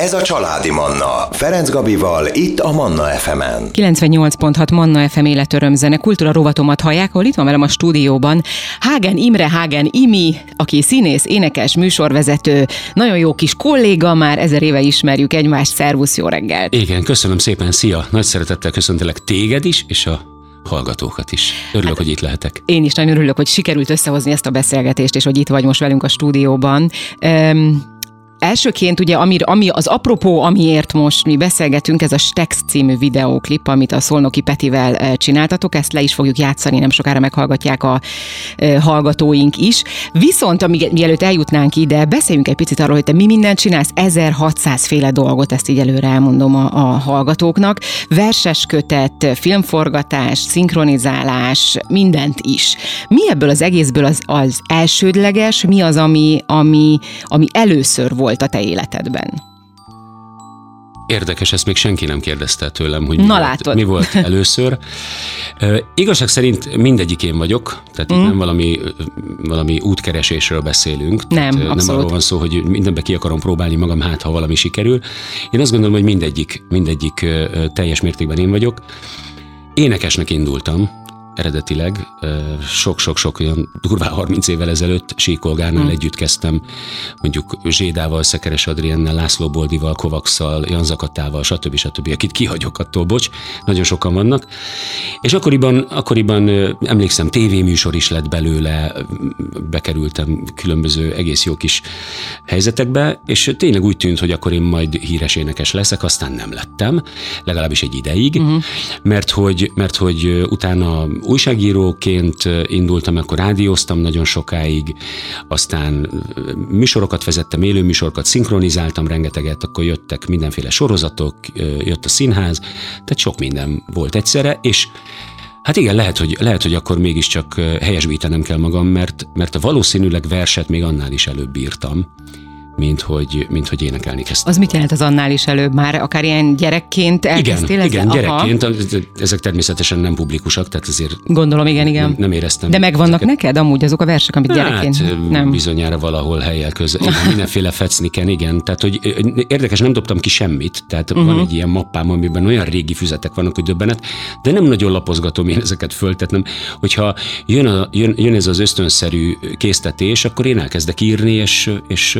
Ez a Családi Manna. Ferenc Gabival, itt a Manna FM-en. 98.6 Manna FM életörömzene kultúra rovatomat hallják, ahol itt van velem a stúdióban Hágen Imre Hágen Imi, aki színész, énekes, műsorvezető, nagyon jó kis kolléga, már ezer éve ismerjük egymást, szervusz, jó reggelt! Igen, köszönöm szépen, szia! Nagy szeretettel köszöntelek téged is, és a hallgatókat is. Örülök, hát, hogy itt lehetek. Én is nagyon örülök, hogy sikerült összehozni ezt a beszélgetést, és hogy itt vagy most velünk a stúdióban. Um, Elsőként ugye, ami, ami az apropó, amiért most mi beszélgetünk, ez a Stex című videóklip, amit a Szolnoki Petivel eh, csináltatok, ezt le is fogjuk játszani, nem sokára meghallgatják a e, hallgatóink is. Viszont, amíg, mielőtt eljutnánk ide, beszéljünk egy picit arról, hogy te mi mindent csinálsz, 1600 féle dolgot, ezt így előre elmondom a, a hallgatóknak. Verses kötet, filmforgatás, szinkronizálás, mindent is. Mi ebből az egészből az, az elsődleges, mi az, ami, ami, ami először volt volt a te életedben? Érdekes, ezt még senki nem kérdezte tőlem, hogy mi, Na, volt, mi volt először. Uh, igazság szerint mindegyik én vagyok, tehát mm. itt nem valami, valami útkeresésről beszélünk. Nem, tehát, Nem arról van szó, hogy mindenbe ki akarom próbálni magam, hát ha valami sikerül. Én azt gondolom, hogy mindegyik, mindegyik teljes mértékben én vagyok. Énekesnek indultam, eredetileg sok-sok-sok olyan durvá 30 évvel ezelőtt Síkolgárnál hmm. együtt kezdtem, mondjuk Zsédával, Szekeres Adriennel, László Boldival, Kovakszal, Jan Zakatával, stb. stb. akit kihagyok attól, bocs, nagyon sokan vannak. És akkoriban, akkoriban emlékszem, tévéműsor is lett belőle, bekerültem különböző egész jó kis helyzetekbe, és tényleg úgy tűnt, hogy akkor én majd híres énekes leszek, aztán nem lettem, legalábbis egy ideig, uh-huh. mert, hogy, mert hogy utána újságíróként indultam, akkor rádióztam nagyon sokáig, aztán műsorokat vezettem, élőműsorokat, szinkronizáltam rengeteget, akkor jöttek mindenféle sorozatok, jött a színház, tehát sok minden volt egyszerre, és Hát igen, lehet, hogy, lehet, hogy akkor mégiscsak helyesbítenem kell magam, mert, mert valószínűleg verset még annál is előbb írtam mint hogy, mint hogy énekelni kezdtem. Az mit jelent az annál is előbb már? Akár ilyen gyerekként elkezdtél Igen, igen gyerekként. Aha. Ezek természetesen nem publikusak, tehát ezért Gondolom, igen, igen. Nem, nem éreztem. De megvannak ezeket. neked amúgy azok a versek, amit hát, gyerekként? Nem. bizonyára valahol helyel közel. Mindenféle fecniken, igen. Tehát, hogy érdekes, nem dobtam ki semmit. Tehát uh-huh. van egy ilyen mappám, amiben olyan régi füzetek vannak, hogy döbbenet, de nem nagyon lapozgatom én ezeket föl. Tehát nem, hogyha jön, a, jön, jön ez az ösztönszerű késztetés, akkor én elkezdek írni, és, és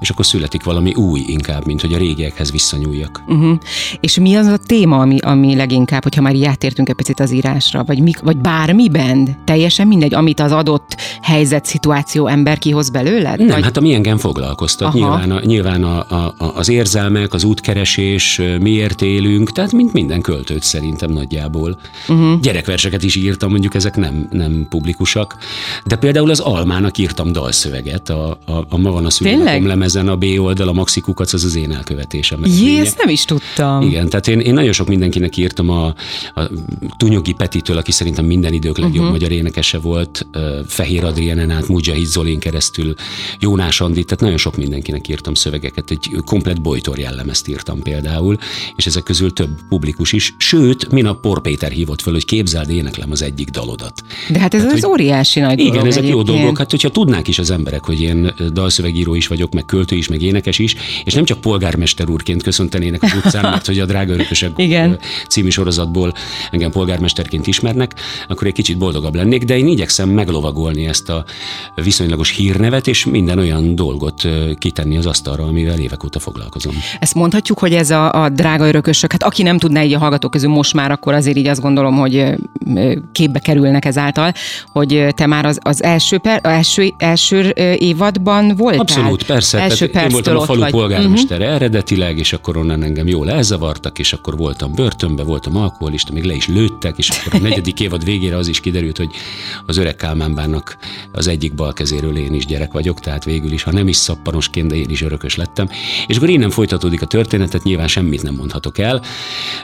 és akkor születik valami új inkább, mint hogy a régiekhez visszanyúljak. Uh-huh. És mi az a téma, ami, ami leginkább, hogyha már így átértünk egy picit az írásra, vagy, mi, vagy bármiben? Teljesen mindegy, amit az adott helyzet, szituáció ember kihoz belőled? Nem, vagy? hát ami engem foglalkoztat. Aha. Nyilván, a, nyilván a, a, az érzelmek, az útkeresés, miért élünk, tehát mint minden költőt szerintem nagyjából. Uh-huh. Gyerekverseket is írtam, mondjuk ezek nem, nem publikusak, de például az Almának írtam dalszöveget, a, a, a Ma van a szülinapom lemezen a B oldal, a Maxi Kukac, az az én elkövetésem. Jé, ezt nem is tudtam. Igen, tehát én, én nagyon sok mindenkinek írtam a, a Tunyogi Petitől, aki szerintem minden idők legjobb uh-huh. magyar énekese volt, Fehér Adrienen át, Mujahid Zolin keresztül, Jónás Andi, tehát nagyon sok mindenkinek írtam szövegeket, egy komplet bojtor jellemezt írtam például, és ezek közül több publikus is, sőt, minap Por Péter hívott föl, hogy képzeld, éneklem az egyik dalodat. De hát ez tehát, az hogy, óriási nagy Igen, dolog ezek egyébként. jó dolgok, hát hogyha tudnák is az emberek, hogy én dalszövegíró is vagyok, meg költő is, meg énekes is, és nem csak polgármester úrként köszöntenének az utcán, mert hogy a Drága Örökösek Igen. című sorozatból engem polgármesterként ismernek, akkor egy kicsit boldogabb lennék, de én igyekszem meglovagolni ezt a viszonylagos hírnevet, és minden olyan dolgot kitenni az asztalra, amivel évek óta foglalkozom. Ezt mondhatjuk, hogy ez a, a drága örökösök, hát aki nem tudná így a hallgatók közül most már, akkor azért így azt gondolom, hogy képbe kerülnek ezáltal, hogy te már az, az első, per, első, első évadban voltál. Abszolút, persze. Első én voltam a falu vagy. polgármestere uh-huh. eredetileg, és akkor onnan engem jól elzavartak, és akkor voltam börtönbe, voltam alkoholista, még le is lőttek, és akkor a negyedik évad végére az is kiderült, hogy az öreg Kálmánbának az egyik bal kezéről én is gyerek vagyok, tehát végül is, ha nem is szappanosként, de én is örökös lettem. És akkor innen folytatódik a történetet, nyilván semmit nem mondhatok el.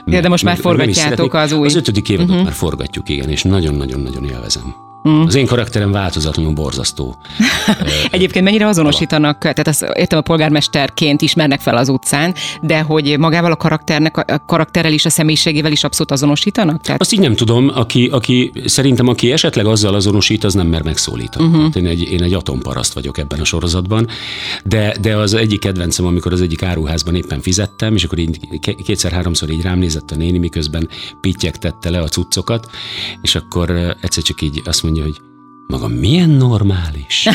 Ja, de most már forgatjátok az új. Az ötödik évadot uh-huh. már forgatjuk, igen, és nagyon-nagyon-nagyon élvezem. Mm. Az én karakterem változatlanul borzasztó. Egyébként mennyire azonosítanak, tehát azt értem a polgármesterként ismernek fel az utcán, de hogy magával a karakternek, a karakterrel is, a személyiségével is abszolút azonosítanak? Tehát... Azt így nem tudom, aki, aki szerintem aki esetleg azzal azonosít, az nem mer megszólítani. Uh-huh. én, egy, én egy atomparaszt vagyok ebben a sorozatban, de, de az egyik kedvencem, amikor az egyik áruházban éppen fizettem, és akkor így kétszer-háromszor így rám nézett a néni, miközben pittyegtette le a cuccokat, és akkor egyszer csak így azt mondja, hogy maga milyen normális.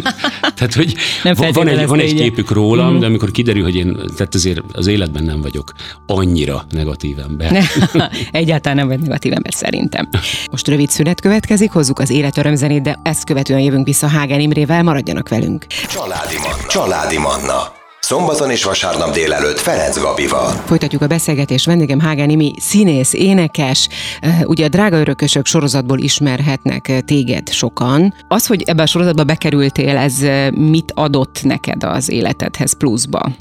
tehát, hogy nem van egy, van egy képük rólam, mm. de amikor kiderül, hogy én, tehát azért az életben nem vagyok annyira negatív ember. Egyáltalán nem vagy negatív ember szerintem. Most rövid szünet következik, hozzuk az életörömzenét, de ezt követően jövünk vissza Hágen Imrével, maradjanak velünk. Családi Manna. Családi Manna. Szombaton és vasárnap délelőtt Ferenc Gabival. Folytatjuk a beszélgetést. Vendégem Hágen Imi, színész, énekes. Ugye a Drága Örökösök sorozatból ismerhetnek téged sokan. Az, hogy ebbe a sorozatba bekerültél, ez mit adott neked az életedhez pluszba?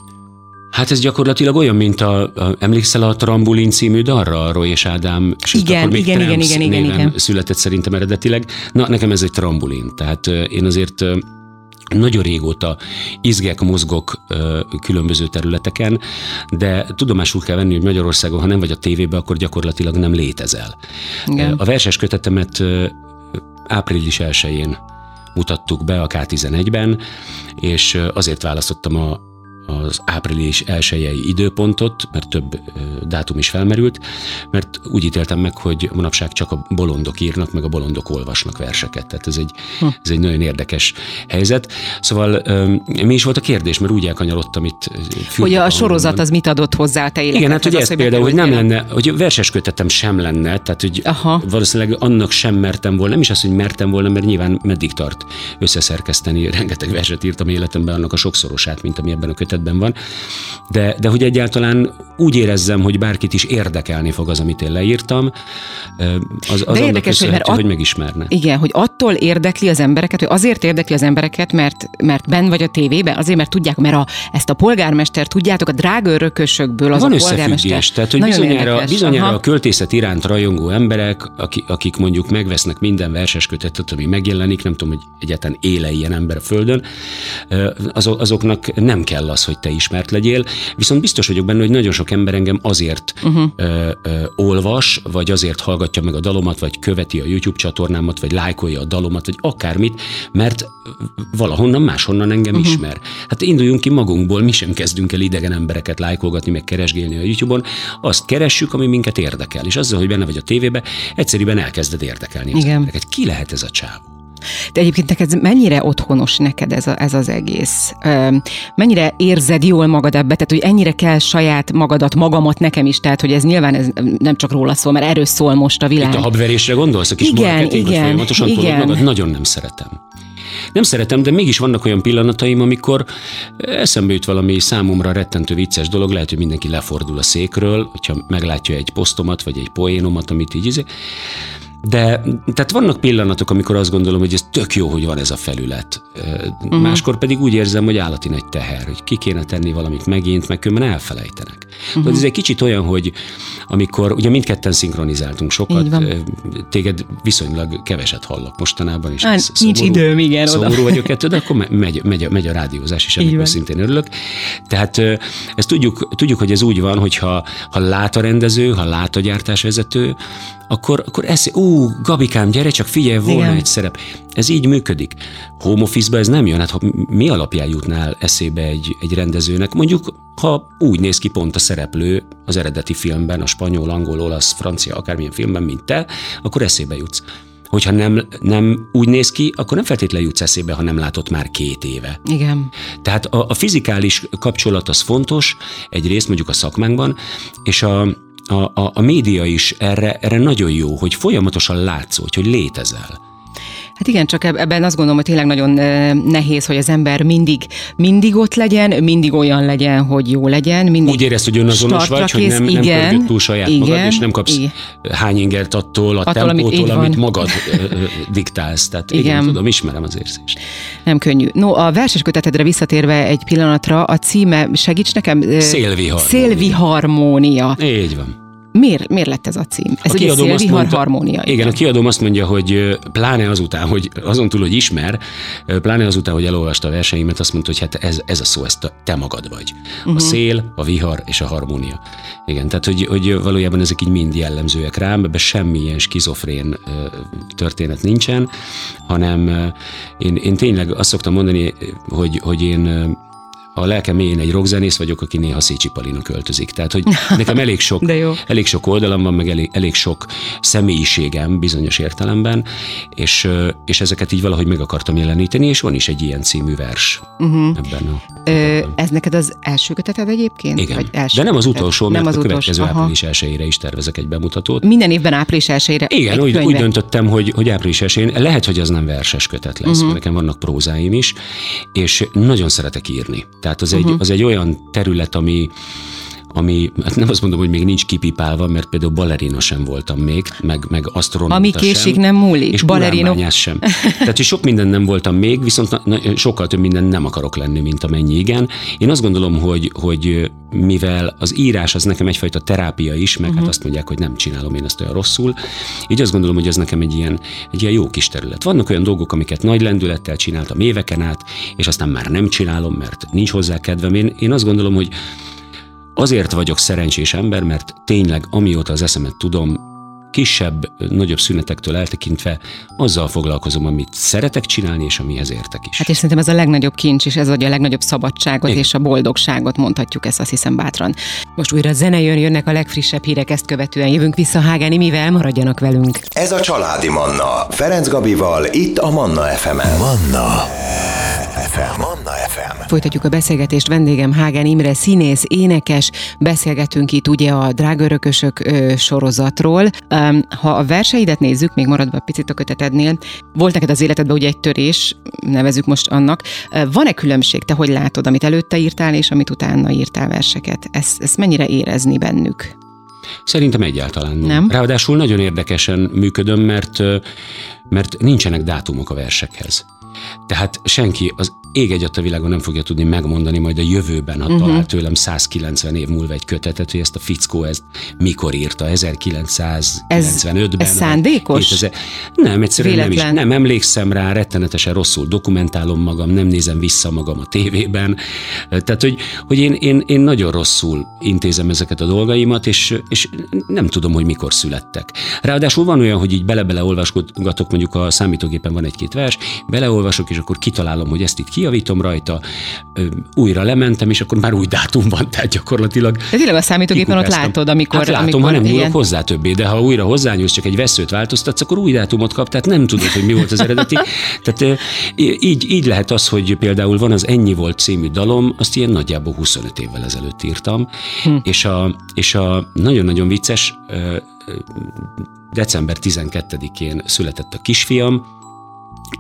Hát ez gyakorlatilag olyan, mint a, a emlékszel a Trambulin című darra, a Roy és Ádám, és igen, akkor még igen, igen, igen, igen, igen. született szerintem eredetileg. Na, nekem ez egy trambulin, tehát én azért nagyon régóta izgek, mozgok különböző területeken, de tudomásul kell venni, hogy Magyarországon, ha nem vagy a tévében, akkor gyakorlatilag nem létezel. Igen. A verses kötetemet április 1-én mutattuk be a K11-ben, és azért választottam a az április elsőjei időpontot, mert több dátum is felmerült, mert úgy ítéltem meg, hogy manapság csak a bolondok írnak, meg a bolondok olvasnak verseket. Tehát ez egy, hm. ez egy nagyon érdekes helyzet. Szóval mi is volt a kérdés, mert úgy elkanyarodtam itt. Hogy a sorozat az mit adott hozzá a te életedhez? Igen, hát hogy ez például, hogy nem lenne, hogy verses kötetem sem lenne, tehát hogy Aha. valószínűleg annak sem mertem volna, nem is az, hogy mertem volna, mert nyilván meddig tart összeszerkeszteni, rengeteg verset írtam életemben, annak a sokszorosát, mint ami ebben a kötetben helyzetben van, de, de hogy egyáltalán úgy érezzem, hogy bárkit is érdekelni fog az, amit én leírtam, az, az de érdekes, hogy, mert att, hogy megismerne. Igen, hogy attól érdekli az embereket, hogy azért érdekli az embereket, mert, mert ben vagy a tévében, azért, mert tudják, mert a, ezt a polgármester, tudjátok, a drága örökösökből az Van a polgármester. tehát hogy bizonyára, bizonyára a költészet iránt rajongó emberek, akik, akik mondjuk megvesznek minden verses kötetet, ami megjelenik, nem tudom, hogy egyáltalán éle ilyen ember a földön, azoknak nem kell az, hogy te ismert legyél, viszont biztos vagyok benne, hogy nagyon sok ember engem azért uh-huh. ö, ö, olvas, vagy azért hallgatja meg a dalomat, vagy követi a YouTube csatornámat, vagy lájkolja a dalomat, vagy akármit, mert valahonnan máshonnan engem uh-huh. ismer. Hát induljunk ki magunkból, mi sem kezdünk el idegen embereket lájkolgatni, meg keresgélni a YouTube-on, azt keressük, ami minket érdekel, és azzal, hogy benne vagy a tévébe, egyszerűen elkezded érdekelni Igen. az embereket. Ki lehet ez a csávó? De egyébként neked mennyire otthonos neked ez, a, ez az egész? Mennyire érzed jól magad ebbe? Tehát, hogy ennyire kell saját magadat, magamat nekem is, tehát, hogy ez nyilván ez nem csak róla szól, mert erről szól most a világ. Itt a habverésre gondolsz, a kis igen, marketing, igen, folyamatosan igen. magad? Nagyon nem szeretem. Nem szeretem, de mégis vannak olyan pillanataim, amikor eszembe jut valami számomra rettentő vicces dolog, lehet, hogy mindenki lefordul a székről, hogyha meglátja egy posztomat, vagy egy poénomat, amit így izé. De tehát vannak pillanatok, amikor azt gondolom, hogy ez tök jó, hogy van ez a felület. Uh-huh. Máskor pedig úgy érzem, hogy állati nagy teher, hogy ki kéne tenni valamit megint, meg különben elfelejtenek. Uh-huh. ez egy kicsit olyan, hogy amikor, ugye mindketten szinkronizáltunk sokat, téged viszonylag keveset hallok mostanában, és hát, szomorú, nincs időm, igen, szomorú oda. vagyok ettől, de akkor megy, megy, megy a rádiózás, és ennek szintén örülök. Tehát ezt tudjuk, tudjuk, hogy ez úgy van, hogy ha, ha lát a rendező, ha lát a gyártásvezető, akkor, akkor esz, ú, Gabikám, gyere csak, figyelj, volna Igen. egy szerep. Ez így működik. Home office ez nem jön, hát ha mi alapján jutnál eszébe egy, egy rendezőnek? Mondjuk, ha úgy néz ki pont a szereplő az eredeti filmben, a spanyol, angol, olasz, francia, akármilyen filmben, mint te, akkor eszébe jutsz. Hogyha nem, nem úgy néz ki, akkor nem feltétlenül jutsz eszébe, ha nem látott már két éve. Igen. Tehát a, a fizikális kapcsolat az fontos, egyrészt mondjuk a szakmánkban, és a, a, a, a média is erre, erre nagyon jó, hogy folyamatosan látszódj, hogy létezel. Hát igen, csak ebben azt gondolom, hogy tényleg nagyon nehéz, hogy az ember mindig, mindig ott legyen, mindig olyan legyen, hogy jó legyen. Mindig Úgy érezd, hogy önazonos vagy, hogy nem, igen, nem túl saját igen, magad, és nem kapsz igen. hány ingert attól, a attól, tempótól, amit, amit magad diktálsz. Tehát igen. igen, tudom, ismerem az érzést. Nem könnyű. No, a verses kötetedre visszatérve egy pillanatra, a címe, segíts nekem. Szélviharmónia. Szélviharmónia. Így van. Miért, miért lett ez a cím? Ez A azt szélvihar mondta- harmónia. Igen, a kiadóm azt mondja, hogy pláne azután, hogy azon túl, hogy ismer, pláne azután, hogy elolvasta a verseimet, azt mondta, hogy hát ez, ez a szó, ez te, magad vagy. Uh-huh. A szél, a vihar és a harmónia. Igen, tehát hogy, hogy valójában ezek így mind jellemzőek rám, ebben semmilyen skizofrén történet nincsen, hanem én, én tényleg azt szoktam mondani, hogy, hogy én a lelkem mélyén egy rockzenész vagyok, aki néha Szécsi Palina költözik. Tehát, hogy nekem elég sok, elég sok oldalam van, meg elég, elég sok személyiségem bizonyos értelemben, és, és ezeket így valahogy meg akartam jeleníteni, és van is egy ilyen című vers uh-huh. ebben a Ö, ez neked az első köteted egyébként? igen, Vagy első de nem az utolsó, mert nem a az következő utolsó. Április 1 is tervezek egy bemutatót. Minden évben április 1 Igen, úgy, könyve. úgy döntöttem, hogy, hogy április esén, lehet, hogy az nem verses kötet lesz, uh-huh. nekem vannak prózáim is, és nagyon szeretek írni. Tehát az, Mhm. egy, az egy olyan terület, ami ami, hát nem azt mondom, hogy még nincs kipipálva, mert például balerina sem voltam még, meg, meg asztronauta Ami késik, sem, nem múlik. És Balerino- sem. Tehát, hogy sok minden nem voltam még, viszont na, na, sokkal több minden nem akarok lenni, mint amennyi igen. Én azt gondolom, hogy, hogy mivel az írás az nekem egyfajta terápia is, meg uh-huh. hát azt mondják, hogy nem csinálom én ezt olyan rosszul, így azt gondolom, hogy ez nekem egy ilyen, egy ilyen jó kis terület. Vannak olyan dolgok, amiket nagy lendülettel csináltam éveken át, és aztán már nem csinálom, mert nincs hozzá kedvem. Én, én azt gondolom, hogy azért vagyok szerencsés ember, mert tényleg amióta az eszemet tudom, kisebb, nagyobb szünetektől eltekintve azzal foglalkozom, amit szeretek csinálni, és amihez értek is. Hát és szerintem ez a legnagyobb kincs, és ez adja a legnagyobb szabadságot Igen. és a boldogságot, mondhatjuk ezt azt hiszem bátran. Most újra zene jön, jönnek a legfrissebb hírek, ezt követően jövünk vissza Hágáni, mivel maradjanak velünk. Ez a Családi Manna. Ferenc Gabival, itt a Manna FM-en. Manna FM. Manna FM. Folytatjuk a beszélgetést, vendégem Hágán Imre, színész, énekes, beszélgetünk itt ugye a Drágörökösök ö, sorozatról. Ha a verseidet nézzük, még maradva picit a kötetednél, volt neked az életedben ugye egy törés, nevezük most annak. Van-e különbség, te hogy látod, amit előtte írtál, és amit utána írtál verseket? Ezt, ezt mennyire érezni bennük? Szerintem egyáltalán nem. Nem? Ráadásul nagyon érdekesen működöm, mert, mert nincsenek dátumok a versekhez. Tehát senki az ég egyat a világon nem fogja tudni megmondani majd a jövőben, ha uh-huh. talál tőlem 190 év múlva egy kötetet, hogy ezt a fickó ezt mikor írta, 1995-ben. ez szándékos? 2000... Nem, egyszerűen nem is. Nem emlékszem rá, rettenetesen rosszul dokumentálom magam, nem nézem vissza magam a tévében. Tehát, hogy, hogy én, én, én nagyon rosszul intézem ezeket a dolgaimat, és, és nem tudom, hogy mikor születtek. Ráadásul van olyan, hogy így bele-bele olvasgatok, mondjuk a számítógépen van egy-két vers, beleolvasok, és akkor kitalálom, hogy ezt itt kijavítom rajta, újra lementem, és akkor már új dátum van, tehát gyakorlatilag De tényleg a számítógépen ott látod, amikor... Hát látom, amikor ha nem nyúlok igen. hozzá többé, de ha újra hozzányúlsz, csak egy veszőt változtatsz, akkor új dátumot kap, tehát nem tudod, hogy mi volt az eredeti. Tehát így, így lehet az, hogy például van az Ennyi volt című dalom, azt ilyen nagyjából 25 évvel ezelőtt írtam, hm. és, a, és a nagyon-nagyon vicces, december 12-én született a kisfiam,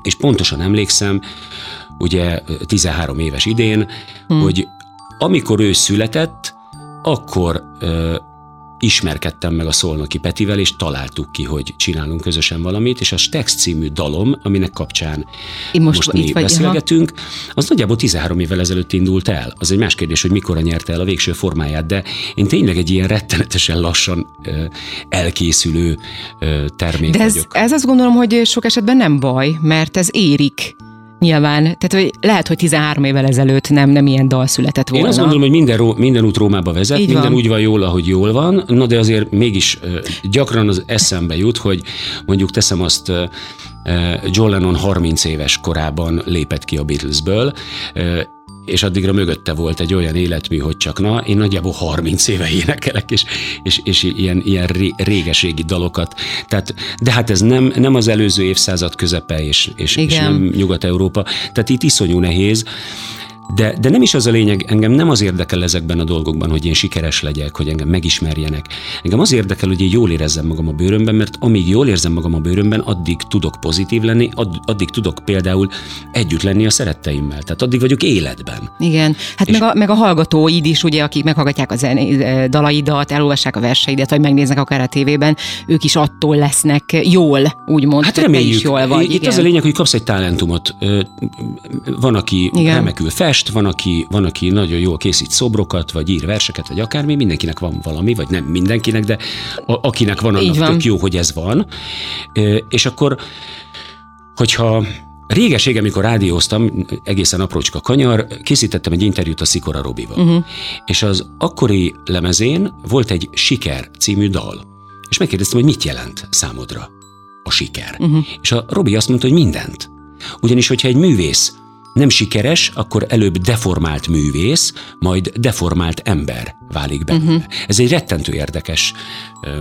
és pontosan emlékszem, ugye 13 éves idén, hmm. hogy amikor ő született, akkor ö, ismerkedtem meg a Szolnoki Petivel, és találtuk ki, hogy csinálunk közösen valamit, és a Stex című dalom, aminek kapcsán Én most most, mi vagy, beszélgetünk, az nagyjából 13 évvel ezelőtt indult el. Az egy más kérdés, hogy mikorra nyerte el a végső formáját, de én tényleg egy ilyen rettenetesen lassan ö, elkészülő ö, termék De ez, vagyok. ez azt gondolom, hogy sok esetben nem baj, mert ez érik. Nyilván. Tehát hogy lehet, hogy 13 évvel ezelőtt nem, nem ilyen dal született volna. Én azt gondolom, hogy minden, ró, minden út Rómába vezet, Így minden van. úgy van jól, ahogy jól van, na de azért mégis gyakran az eszembe jut, hogy mondjuk teszem azt, John Lennon 30 éves korában lépett ki a Beatlesből, és addigra mögötte volt egy olyan életmű, hogy csak na, én nagyjából 30 éve énekelek, és, és, és ilyen, ilyen ré, réges-régi dalokat. Tehát, de hát ez nem, nem az előző évszázad közepe, és, és, és nem Nyugat-Európa. Tehát itt iszonyú nehéz. De, de nem is az a lényeg, engem nem az érdekel ezekben a dolgokban, hogy én sikeres legyek, hogy engem megismerjenek. Engem az érdekel, hogy én jól érezzem magam a bőrömben, mert amíg jól érzem magam a bőrömben, addig tudok pozitív lenni, add- addig tudok például együtt lenni a szeretteimmel. Tehát addig vagyok életben. Igen, hát meg a, meg a hallgatóid is, ugye, akik meghallgatják a zené, dalaidat, elolvassák a verseidet, vagy megnéznek akár a tévében, ők is attól lesznek jól, úgymond, Hát reméljük. is jól vagy. Itt igen. az a lényeg, hogy kapsz egy talentumot. Van, aki Igen. remekül fest, fest, van aki, van, aki nagyon jól készít szobrokat, vagy ír verseket, vagy akármi, mindenkinek van valami, vagy nem mindenkinek, de a, akinek van, annak van. tök jó, hogy ez van. És akkor, hogyha Réges amikor rádióztam, egészen aprócska kanyar, készítettem egy interjút a Szikora Robival. Uh-huh. És az akkori lemezén volt egy Siker című dal. És megkérdeztem, hogy mit jelent számodra a siker. Uh-huh. És a Robi azt mondta, hogy mindent. Ugyanis, hogyha egy művész nem sikeres, akkor előbb deformált művész, majd deformált ember válik belőle. Uh-huh. Ez egy rettentő érdekes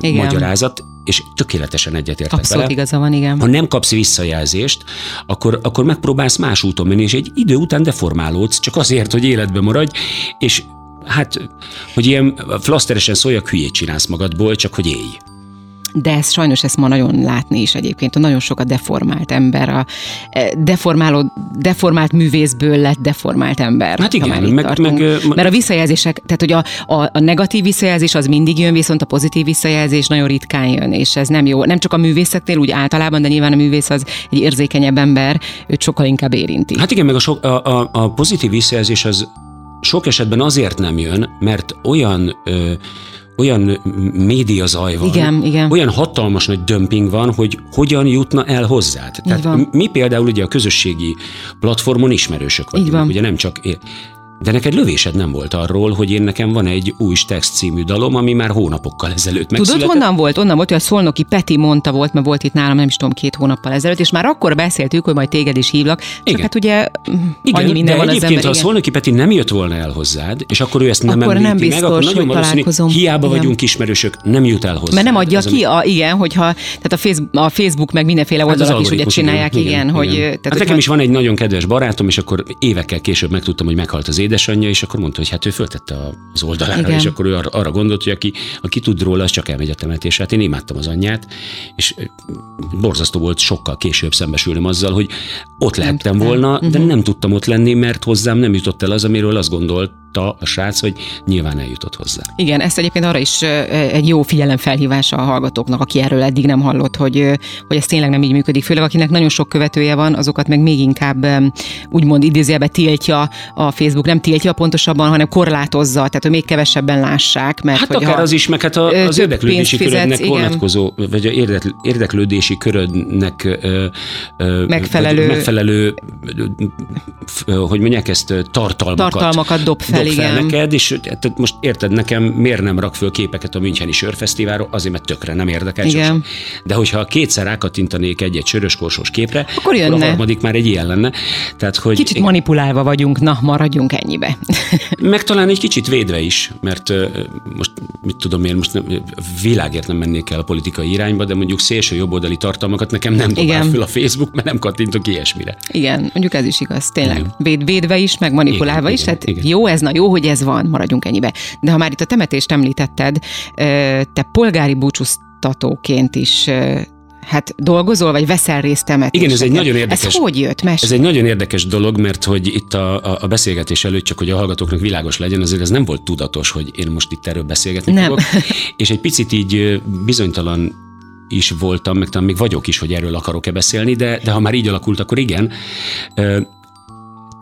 uh, magyarázat, és tökéletesen egyetértek Abszolút vele. igaza van, igen. Ha nem kapsz visszajelzést, akkor, akkor megpróbálsz más úton menni, és egy idő után deformálódsz, csak azért, hogy életbe maradj, és hát, hogy ilyen flaszteresen szóljak, hülyét csinálsz magadból, csak hogy élj de ez sajnos ezt ma nagyon látni is egyébként, a nagyon sok a deformált ember, a e, deformáló, deformált művészből lett deformált ember. Hát igen, meg, meg, Mert a visszajelzések, tehát hogy a, a, a negatív visszajelzés az mindig jön, viszont a pozitív visszajelzés nagyon ritkán jön, és ez nem jó. Nem csak a művészeknél úgy általában, de nyilván a művész az egy érzékenyebb ember, őt sokkal inkább érinti. Hát igen, meg a, sok, a, a, a pozitív visszajelzés az sok esetben azért nem jön, mert olyan ö, olyan média zaj van, igen, igen. olyan hatalmas nagy dömping van, hogy hogyan jutna el hozzá. Tehát mi például ugye a közösségi platformon ismerősök vagyunk, ugye nem csak de neked lövésed nem volt arról, hogy én nekem van egy új text című dalom, ami már hónapokkal ezelőtt megszületett. Tudod, honnan volt? Onnan volt, hogy a Szolnoki Peti mondta volt, mert volt itt nálam, nem is tudom, két hónappal ezelőtt, és már akkor beszéltük, hogy majd téged is hívlak. Csak igen. hát ugye igen, annyi minden de van az ember, ha a Szolnoki Peti nem jött volna el hozzád, és akkor ő ezt nem akkor nem biztos, meg, akkor nagyon valószínű, hiába igen. vagyunk ismerősök, nem jut el hozzá. Mert nem adja ki, a, igen, hogyha tehát a Facebook, a Facebook meg mindenféle hát oldalak is ugye csinálják, igen, igen, hogy... Tehát, nekem is van egy nagyon kedves barátom, és akkor évekkel később megtudtam, hogy meghalt az édesanyja, és akkor mondta, hogy hát ő föltette az oldalára, Igen. és akkor ő arra, arra gondolt, hogy aki, aki tud róla, az csak elmegy a temetésre. Hát én imádtam az anyját, és borzasztó volt sokkal később szembesülnem azzal, hogy ott lehettem volna, de uh-huh. nem tudtam ott lenni, mert hozzám nem jutott el az, amiről azt gondolt, tudta a srác, hogy nyilván eljutott hozzá. Igen, ezt egyébként arra is egy jó figyelemfelhívása a hallgatóknak, aki erről eddig nem hallott, hogy, hogy ez tényleg nem így működik. Főleg akinek nagyon sok követője van, azokat meg még inkább úgymond idézőjelbe tiltja a Facebook, nem tiltja pontosabban, hanem korlátozza, tehát hogy még kevesebben lássák. Mert hát hogy akár az is, meg hát a, az érdeklődési körödnek vonatkozó, vagy a érdeklődési körödnek megfelelő, megfelelő hogy mondják ezt, tartalmakat, tartalmakat dob fel fel igen. neked, és tehát most érted, nekem miért nem rak föl képeket a Müncheni Sörfesztiválról, azért, mert tökre nem érdekel. Igen. De hogyha kétszer rákattintanék egy-egy sörös képre, akkor, jönne. akkor a harmadik már egy ilyen lenne. Tehát, hogy kicsit manipulálva vagyunk, na, maradjunk ennyibe. meg talán egy kicsit védve is, mert most mit tudom én, most nem, világért nem mennék el a politikai irányba, de mondjuk szélső jobboldali tartalmakat nekem nem dobál föl a Facebook, mert nem kattintok ilyesmire. Igen, mondjuk ez is igaz, tényleg. Véd, védve is, meg manipulálva igen, is, igen, hát igen. jó ez, na jó, hogy ez van, maradjunk ennyibe. De ha már itt a temetést említetted, te polgári búcsúztatóként is hát dolgozol, vagy veszel részt temetéseken. Igen, ez egy nagyon érdekes. Ez hogy jött? Mesélj. Ez egy nagyon érdekes dolog, mert hogy itt a, a, a beszélgetés előtt, csak hogy a hallgatóknak világos legyen, azért ez nem volt tudatos, hogy én most itt erről beszélgetni nem. fogok. És egy picit így bizonytalan is voltam, meg talán még vagyok is, hogy erről akarok-e beszélni, de, de ha már így alakult, akkor igen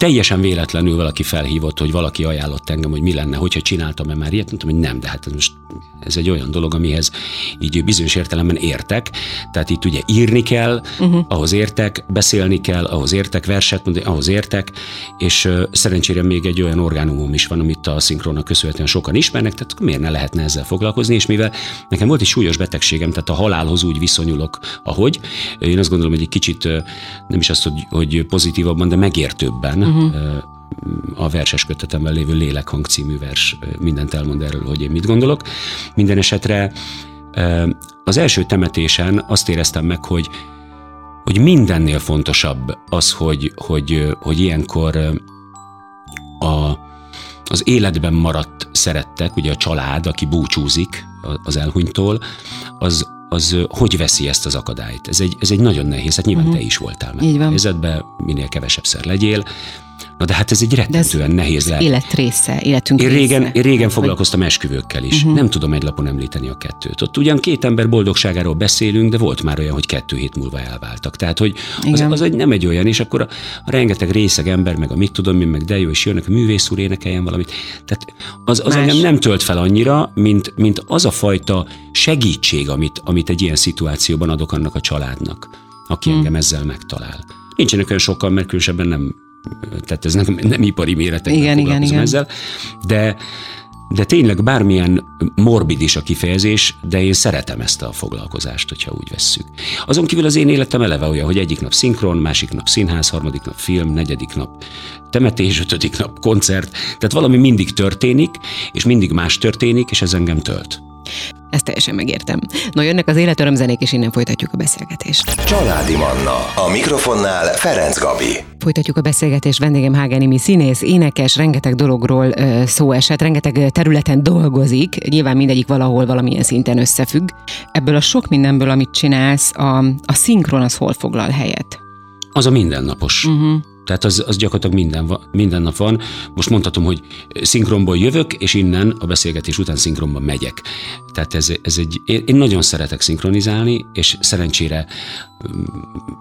teljesen véletlenül valaki felhívott, hogy valaki ajánlott engem, hogy mi lenne, hogyha csináltam-e már ilyet, mondtam, hogy nem, de hát ez most ez egy olyan dolog, amihez így bizonyos értelemben értek. Tehát itt ugye írni kell, uh-huh. ahhoz értek, beszélni kell, ahhoz értek, verset mondani, ahhoz értek, és uh, szerencsére még egy olyan orgánumom is van, amit a szinkronnak köszönhetően sokan ismernek, tehát miért ne lehetne ezzel foglalkozni, és mivel nekem volt egy súlyos betegségem, tehát a halálhoz úgy viszonyulok, ahogy, én azt gondolom, hogy egy kicsit nem is azt, hogy, hogy pozitívabban, de megértőbben uh-huh. a verses kötetemben lévő Lélekhang című vers mindent elmond erről, hogy én mit gondolok. Minden esetre az első temetésen azt éreztem meg, hogy hogy mindennél fontosabb az, hogy, hogy, hogy ilyenkor a, az életben maradt szerettek, ugye a család, aki búcsúzik az elhunytól, az, az hogy veszi ezt az akadályt. Ez egy, ez egy nagyon nehéz, hát nyilván uh-huh. te is voltál meg. Így van. helyzetben, minél kevesebbszer legyél, Na de hát ez egy rettentően nehéz lehet. Élet része, életünk Én régen, része. én régen foglalkoztam esküvőkkel is. Uh-huh. Nem tudom egy lapon említeni a kettőt. Ott ugyan két ember boldogságáról beszélünk, de volt már olyan, hogy kettő hét múlva elváltak. Tehát, hogy az, Igen. az egy, nem egy olyan, és akkor a, a rengeteg részeg ember, meg a mit tudom én, meg de jó, és jönnek a művész úr énekeljen valamit. Tehát az, az Más. engem nem tölt fel annyira, mint, mint az a fajta segítség, amit, amit egy ilyen szituációban adok annak a családnak, aki hmm. engem ezzel megtalál. Nincsenek olyan sokan, mert különösebben nem, tehát ez nem, nem ipari méretekben Igen, igen, igen. ezzel, de, de tényleg bármilyen morbid is a kifejezés, de én szeretem ezt a foglalkozást, hogyha úgy vesszük. Azon kívül az én életem eleve olyan, hogy egyik nap szinkron, másik nap színház, harmadik nap film, negyedik nap temetés, ötödik nap koncert, tehát valami mindig történik, és mindig más történik, és ez engem tölt. Ezt teljesen megértem. No, jönnek az életörömzenék, és innen folytatjuk a beszélgetést. Családi Manna. A mikrofonnál Ferenc Gabi. Folytatjuk a beszélgetést. Vendégem Hágen Imi színész, énekes, rengeteg dologról ö, szó esett, rengeteg területen dolgozik, nyilván mindegyik valahol valamilyen szinten összefügg. Ebből a sok mindenből, amit csinálsz, a, a szinkron az hol foglal helyet? Az a mindennapos. Uh-huh. Tehát az, az gyakorlatilag minden, minden nap van. Most mondhatom, hogy szinkronból jövök, és innen a beszélgetés után szinkronban megyek. Tehát ez, ez egy, én nagyon szeretek szinkronizálni, és szerencsére mm,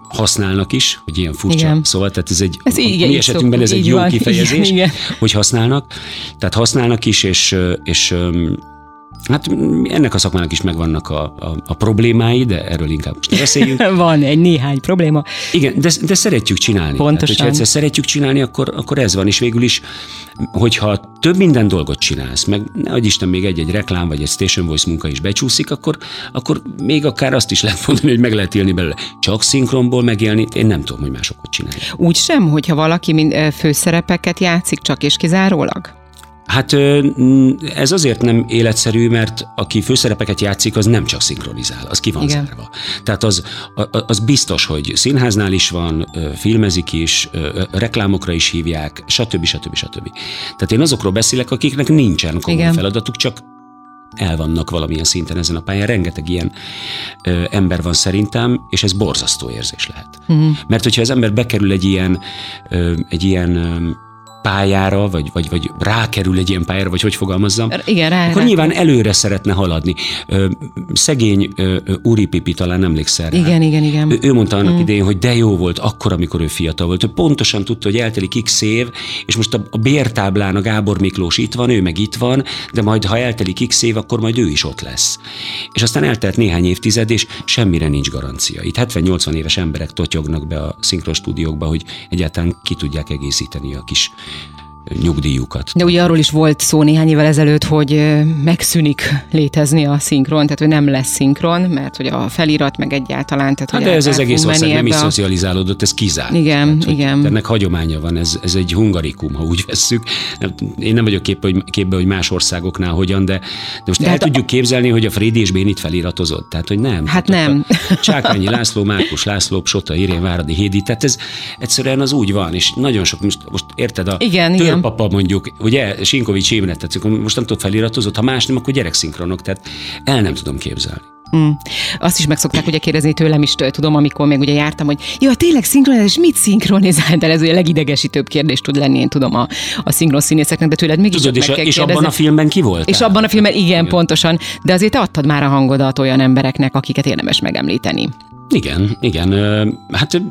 használnak is, hogy ilyen furcsa Igen. szóval, tehát ez egy, Ez a igen, mi esetünkben ez szoktuk, egy jó van. kifejezés, Igen, igen. hogy használnak. Tehát használnak is, és, és Hát ennek a szakmának is megvannak a, a, a problémái, de erről inkább most ne beszéljünk. Van egy néhány probléma. Igen, de, de szeretjük csinálni. Pontosan. Tehát, hogyha szeretjük csinálni, akkor, akkor ez van. És végül is, hogyha több minden dolgot csinálsz, meg ne adj Isten még egy-egy reklám, vagy egy Station Voice munka is becsúszik, akkor, akkor még akár azt is lehet mondani, hogy meg lehet élni belőle. Csak szinkronból megélni, én nem tudom, hogy mások hogy csinálják. Úgy sem, hogyha valaki mind, főszerepeket játszik, csak és kizárólag? Hát mm, ez azért nem életszerű, mert aki főszerepeket játszik, az nem csak szinkronizál, az ki van Igen. zárva. Tehát az, az biztos, hogy színháznál is van, filmezik is, reklámokra is hívják, stb. stb. stb. Tehát én azokról beszélek, akiknek nincsen komoly Igen. feladatuk, csak el vannak valamilyen szinten ezen a pályán. Rengeteg ilyen ö, ember van szerintem, és ez borzasztó érzés lehet. Uh-huh. Mert hogyha az ember bekerül egy ilyen, ö, egy ilyen ö, pályára, vagy, vagy, vagy rákerül egy ilyen pályára, vagy hogy fogalmazzam, Igen, rá, akkor rá. nyilván előre szeretne haladni. Szegény Uri Pipi talán emlékszel rá. Igen, igen, igen. Ő, ő mondta annak mm. idején, hogy de jó volt akkor, amikor ő fiatal volt. Ő pontosan tudta, hogy eltelik x év, és most a, a bértáblán a Gábor Miklós itt van, ő meg itt van, de majd ha eltelik x év, akkor majd ő is ott lesz. És aztán eltelt néhány évtized, és semmire nincs garancia. Itt 70-80 éves emberek totyognak be a szinkron stúdiókba, hogy egyáltalán ki tudják egészíteni a kis nyugdíjukat. De ugye arról is volt szó néhány évvel ezelőtt, hogy megszűnik létezni a szinkron, tehát hogy nem lesz szinkron, mert hogy a felirat meg egyáltalán. Tehát, Hát de ez az egész ország nem is a- szocializálódott, ez kizárt. Igen, hogy igen. Ennek hagyománya van, ez, ez egy hungarikum, ha úgy vesszük. Nem- Én nem vagyok képbe, hogy, képbe, hogy más országoknál hogyan, de, de most De el hát a- tudjuk képzelni, hogy a Frédi és Bénit feliratozott. Tehát, hogy nem. Hát Tehát nem. a Csákányi László, Márkus László, Sota, Irén, Váradi, Hédi, tehát ez egyszerűen az úgy van, és nagyon sok, most, most érted, a Igen, igen. Törpapa mondjuk, ugye, Sinkovics Imre, tehát most nem tudod feliratozott, ha más nem, akkor gyerekszinkronok, tehát el nem tudom képzelni. Mm. Azt is meg szokták ugye kérdezni tőlem is, tudom, amikor még ugye jártam, hogy ja, tényleg szinkronizál, és mit szinkronizál? De ez ugye a legidegesítőbb kérdés tud lenni, én tudom a, a szinkron színészeknek, de tőled mégis Tudod, meg és, a, kell és abban a filmben ki volt? És abban a filmben, igen, igen, pontosan, de azért adtad már a hangodat olyan embereknek, akiket érdemes megemlíteni. Igen, igen. Hát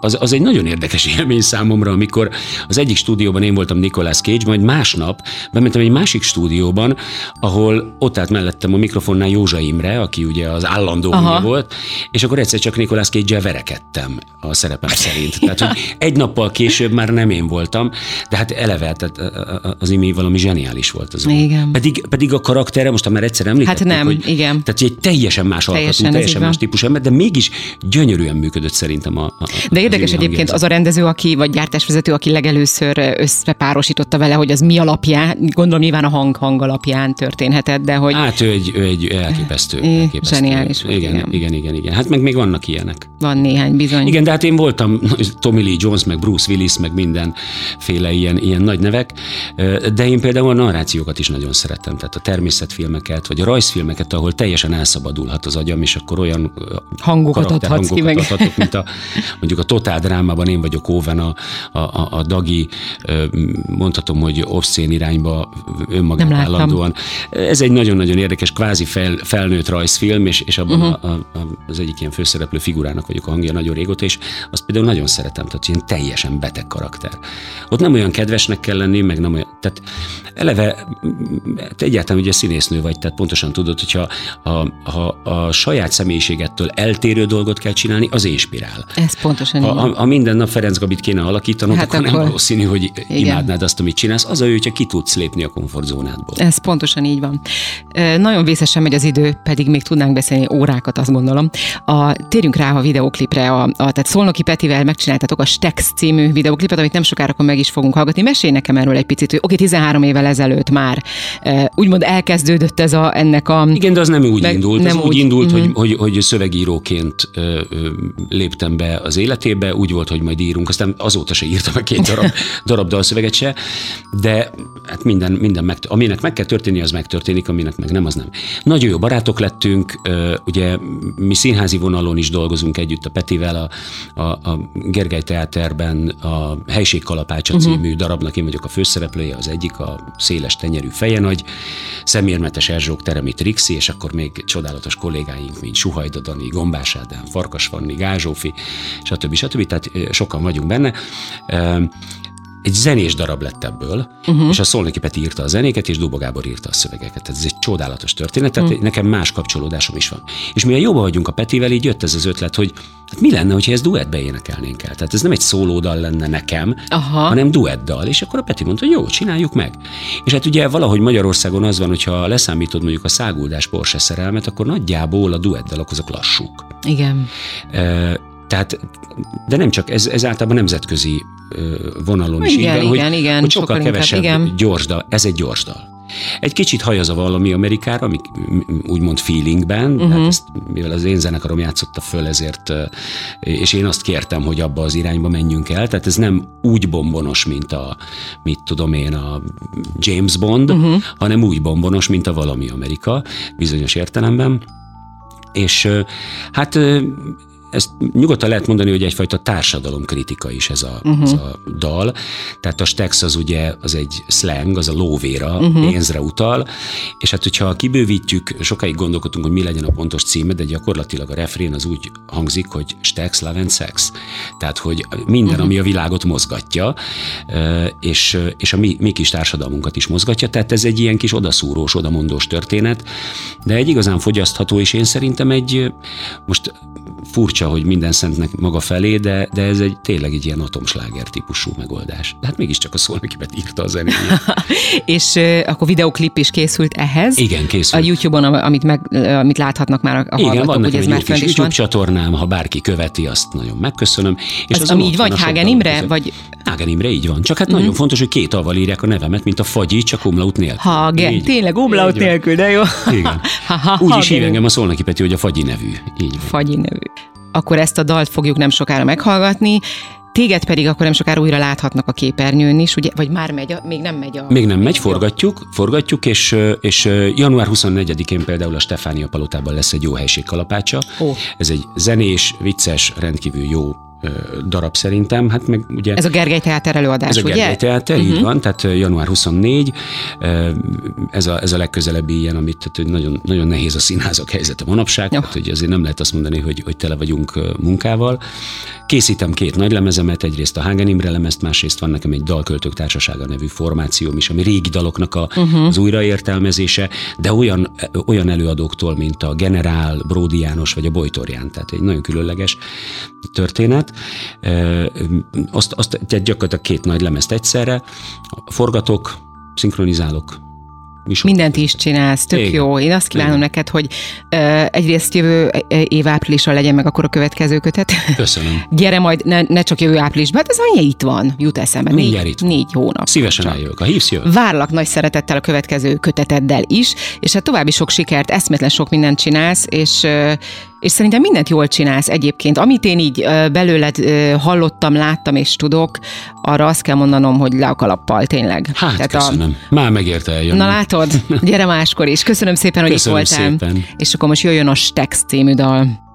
az, az egy nagyon érdekes élmény számomra, amikor az egyik stúdióban én voltam Nicolas Cage, majd másnap bementem egy másik stúdióban, ahol ott állt mellettem a mikrofonnál Józsa Imre, aki ugye az állandó Aha. volt, és akkor egyszer csak Nicolas Cage-el verekedtem a szerepem szerint. Tehát, hogy egy nappal később már nem én voltam, de hát eleve tehát az imi valami zseniális volt az. Igen. Pedig, pedig a karaktere, most már egyszer említettük, Hát nem, hogy, igen. Tehát egy teljesen más alkatú, Teljesen, ez teljesen más van. típusú ember, de mégis gyönyörűen működött szerintem a, a De érdekes egyébként az a rendező, aki, vagy gyártásvezető, aki legelőször összepárosította vele, hogy az mi alapján, gondolom nyilván a hang, hang alapján történhetett, de hogy Hát ő egy, ő egy elképesztő. Elképesztő. zseniális igen, igen. igen, igen, igen. Hát meg még vannak ilyenek. van néhány bizony. Igen, de hát én voltam Tommy Lee Jones, meg Bruce Willis, meg mindenféle ilyen, ilyen nagy nevek, de én például a narrációkat is nagyon szeretem, tehát a természetfilmeket, vagy a rajzfilmeket, ahol teljesen elszabadulhat az agyam, és akkor olyan Hangokat adhatsz ki, meg- adhatok, mint a, mondjuk a totál drámában én vagyok Óven a, a, a, a Dagi, mondhatom, hogy obszén irányba önmagát állandóan. Ez egy nagyon-nagyon érdekes, kvázi fel, felnőtt rajzfilm, és, és abban uh-huh. a, a, az egyik ilyen főszereplő figurának vagyok a hangja nagyon régóta, és azt például nagyon szeretem, tehát ilyen teljesen beteg karakter. Ott nem olyan kedvesnek kell lenni, meg nem olyan, tehát eleve te egyáltalán ugye színésznő vagy, tehát pontosan tudod, hogyha ha, ha a saját személyiségettől eltérő dolgot kell csinálni, az inspirál. Ez pontosan ha, ha, ha minden nap Ferenc Gabit kéne alakítanod, hát akkor, akkor nem valószínű, hogy igen. imádnád azt, amit csinálsz. Az a jó, hogyha ki tudsz lépni a komfortzónádból. Ez pontosan így van. E, nagyon vészesen megy az idő, pedig még tudnánk beszélni órákat, azt gondolom. A, térjünk rá a videóklipre. A, a, tehát Szolnoki Petivel megcsináltatok a Stex című videóklipet, amit nem sokára meg is fogunk hallgatni. Mesélj nekem erről egy picit, hogy oké, 13 évvel ezelőtt már e, úgymond elkezdődött ez a, ennek a... Igen, de az nem úgy meg, indult. Nem az úgy, úgy indult, uh-huh. hogy, hogy, hogy szövegíróként ö, ö, léptem be az életébe, úgy volt, hogy majd írunk, aztán azóta se írtam a két darab, darab dalszöveget se, de hát minden, minden meg, aminek meg kell történni, az megtörténik, aminek meg nem, az nem. Nagyon jó barátok lettünk, ugye mi színházi vonalon is dolgozunk együtt a Petivel, a, a, a Gergely Teáterben a Helység Kalapácsa uh-huh. című darabnak én vagyok a főszereplője, az egyik, a széles tenyerű feje nagy, szemérmetes Erzsók Teremi Trixi, és akkor még csodálatos kollégáink, mint Suhajda Dani, Gombás Ádám, Farkas Fanni, Gázsófi, stb. stb. Tehát sokan vagyunk benne egy zenés darab lett ebből, uh-huh. és a Szolnoki Peti írta a zenéket, és Duba Gábor írta a szövegeket. Tehát ez egy csodálatos történet, tehát uh-huh. nekem más kapcsolódásom is van. És milyen jobban vagyunk a Petivel, így jött ez az ötlet, hogy hát mi lenne, hogyha ezt duettbe énekelnénk el. Tehát ez nem egy szólódal lenne nekem, Aha. hanem duettdal. És akkor a Peti mondta, hogy jó, csináljuk meg. És hát ugye valahogy Magyarországon az van, hogyha leszámítod mondjuk a száguldás Porsche szerelmet, akkor nagyjából a duettdalok azok lassúk. Igen. E, tehát, de nem csak, ez, ez általában nemzetközi vonalon is igen, így igen, hogy, igen, hogy sokkal, sokkal kevesebb igen. gyors dal. Ez egy gyors dal. Egy kicsit hajaz a valami Amerikára, amik úgymond feelingben, uh-huh. hát ezt, mivel az én zenekarom játszotta föl, ezért, és én azt kértem, hogy abba az irányba menjünk el, tehát ez nem úgy bombonos, mint a, mit tudom én, a James Bond, uh-huh. hanem úgy bombonos, mint a valami Amerika, bizonyos értelemben. És hát ezt nyugodtan lehet mondani, hogy egyfajta társadalomkritika is ez a, uh-huh. ez a dal. Tehát a Stex az ugye az egy slang, az a lóvéra, uh-huh. pénzre utal, és hát hogyha kibővítjük, sokáig gondolkodtunk, hogy mi legyen a pontos címe, de gyakorlatilag a refrén az úgy hangzik, hogy Stex, Love and Sex. Tehát, hogy minden, uh-huh. ami a világot mozgatja, és, és a mi, mi kis társadalmunkat is mozgatja, tehát ez egy ilyen kis odaszúrós, odamondós történet, de egy igazán fogyasztható, és én szerintem egy, most furcsa, hogy minden szentnek maga felé, de, de ez egy tényleg egy ilyen atomsláger típusú megoldás. Hát mégiscsak a szólnakibet írta a zenét. és uh, akkor videoklip is készült ehhez? Igen, készült. A YouTube-on, amit, meg, amit láthatnak már a Igen, van hogy ez már fent is YouTube van. csatornám, ha bárki követi, azt nagyon megköszönöm. És az, az ami így vagy, Hágen Imre? Vagy... Hágen Imre, így van. Csak hát mm-hmm. nagyon fontos, hogy két aval írják a nevemet, mint a fagyi, csak umlaut nélkül. Hagen, tényleg umlaut nélkül, de jó. Igen. Úgy is hív engem a Szolnoki Peti, hogy a fagyi nevű. Így van. Fagyi nevű akkor ezt a dalt fogjuk nem sokára meghallgatni. Téged pedig akkor nem sokára újra láthatnak a képernyőn is, ugye? Vagy már megy, a, még nem megy a... Még nem megy, forgatjuk, forgatjuk, és, és január 24-én például a Stefánia Palotában lesz egy jó helység kalapácsa. Oh. Ez egy zenés, vicces, rendkívül jó darab szerintem. Hát meg ugye, ez a Gergely Teáter előadás, Ez a ugye? Gergely Teáter, uh-huh. így mhm. van, tehát január 24. Ez a, ez a legközelebbi ilyen, amit tehát, hogy nagyon, nagyon nehéz a színházak helyzete manapság, oh. tehát, hogy azért nem lehet azt mondani, hogy, hogy tele vagyunk munkával. Készítem két nagy lemezemet, egyrészt a Hagen Imre lemezt, másrészt van nekem egy Dalköltők Társasága nevű formációm is, ami régi daloknak a, uh-huh. az újraértelmezése, de olyan, olyan előadóktól, mint a Generál, Bródi János vagy a Bojtorján, tehát egy nagyon különleges történet. Azt, azt gyakorlatilag két nagy lemezt egyszerre, forgatok, szinkronizálok, Misor. Mindent is csinálsz, tök Igen. jó. Én azt kívánom Igen. neked, hogy uh, egyrészt jövő év áprilisra legyen meg akkor a következő kötet. Köszönöm. Gyere majd, ne, ne csak jövő áprilisban, hát ez annyi itt van, jut eszembe. Négy, itt. négy hónap. Szívesen csak. eljövök, ha hívsz, jövök. Várlak nagy szeretettel a következő köteteddel is, és hát további sok sikert, eszmetlen sok mindent csinálsz, és uh, és szerintem mindent jól csinálsz egyébként. Amit én így belőled hallottam, láttam és tudok, arra azt kell mondanom, hogy le a kalappal, tényleg. Hát, Tehát köszönöm. A... Már megérte eljönni. Na látod? Gyere máskor is. Köszönöm szépen, hogy köszönöm itt voltál. Szépen. És akkor most jöjjön a Stex című dal.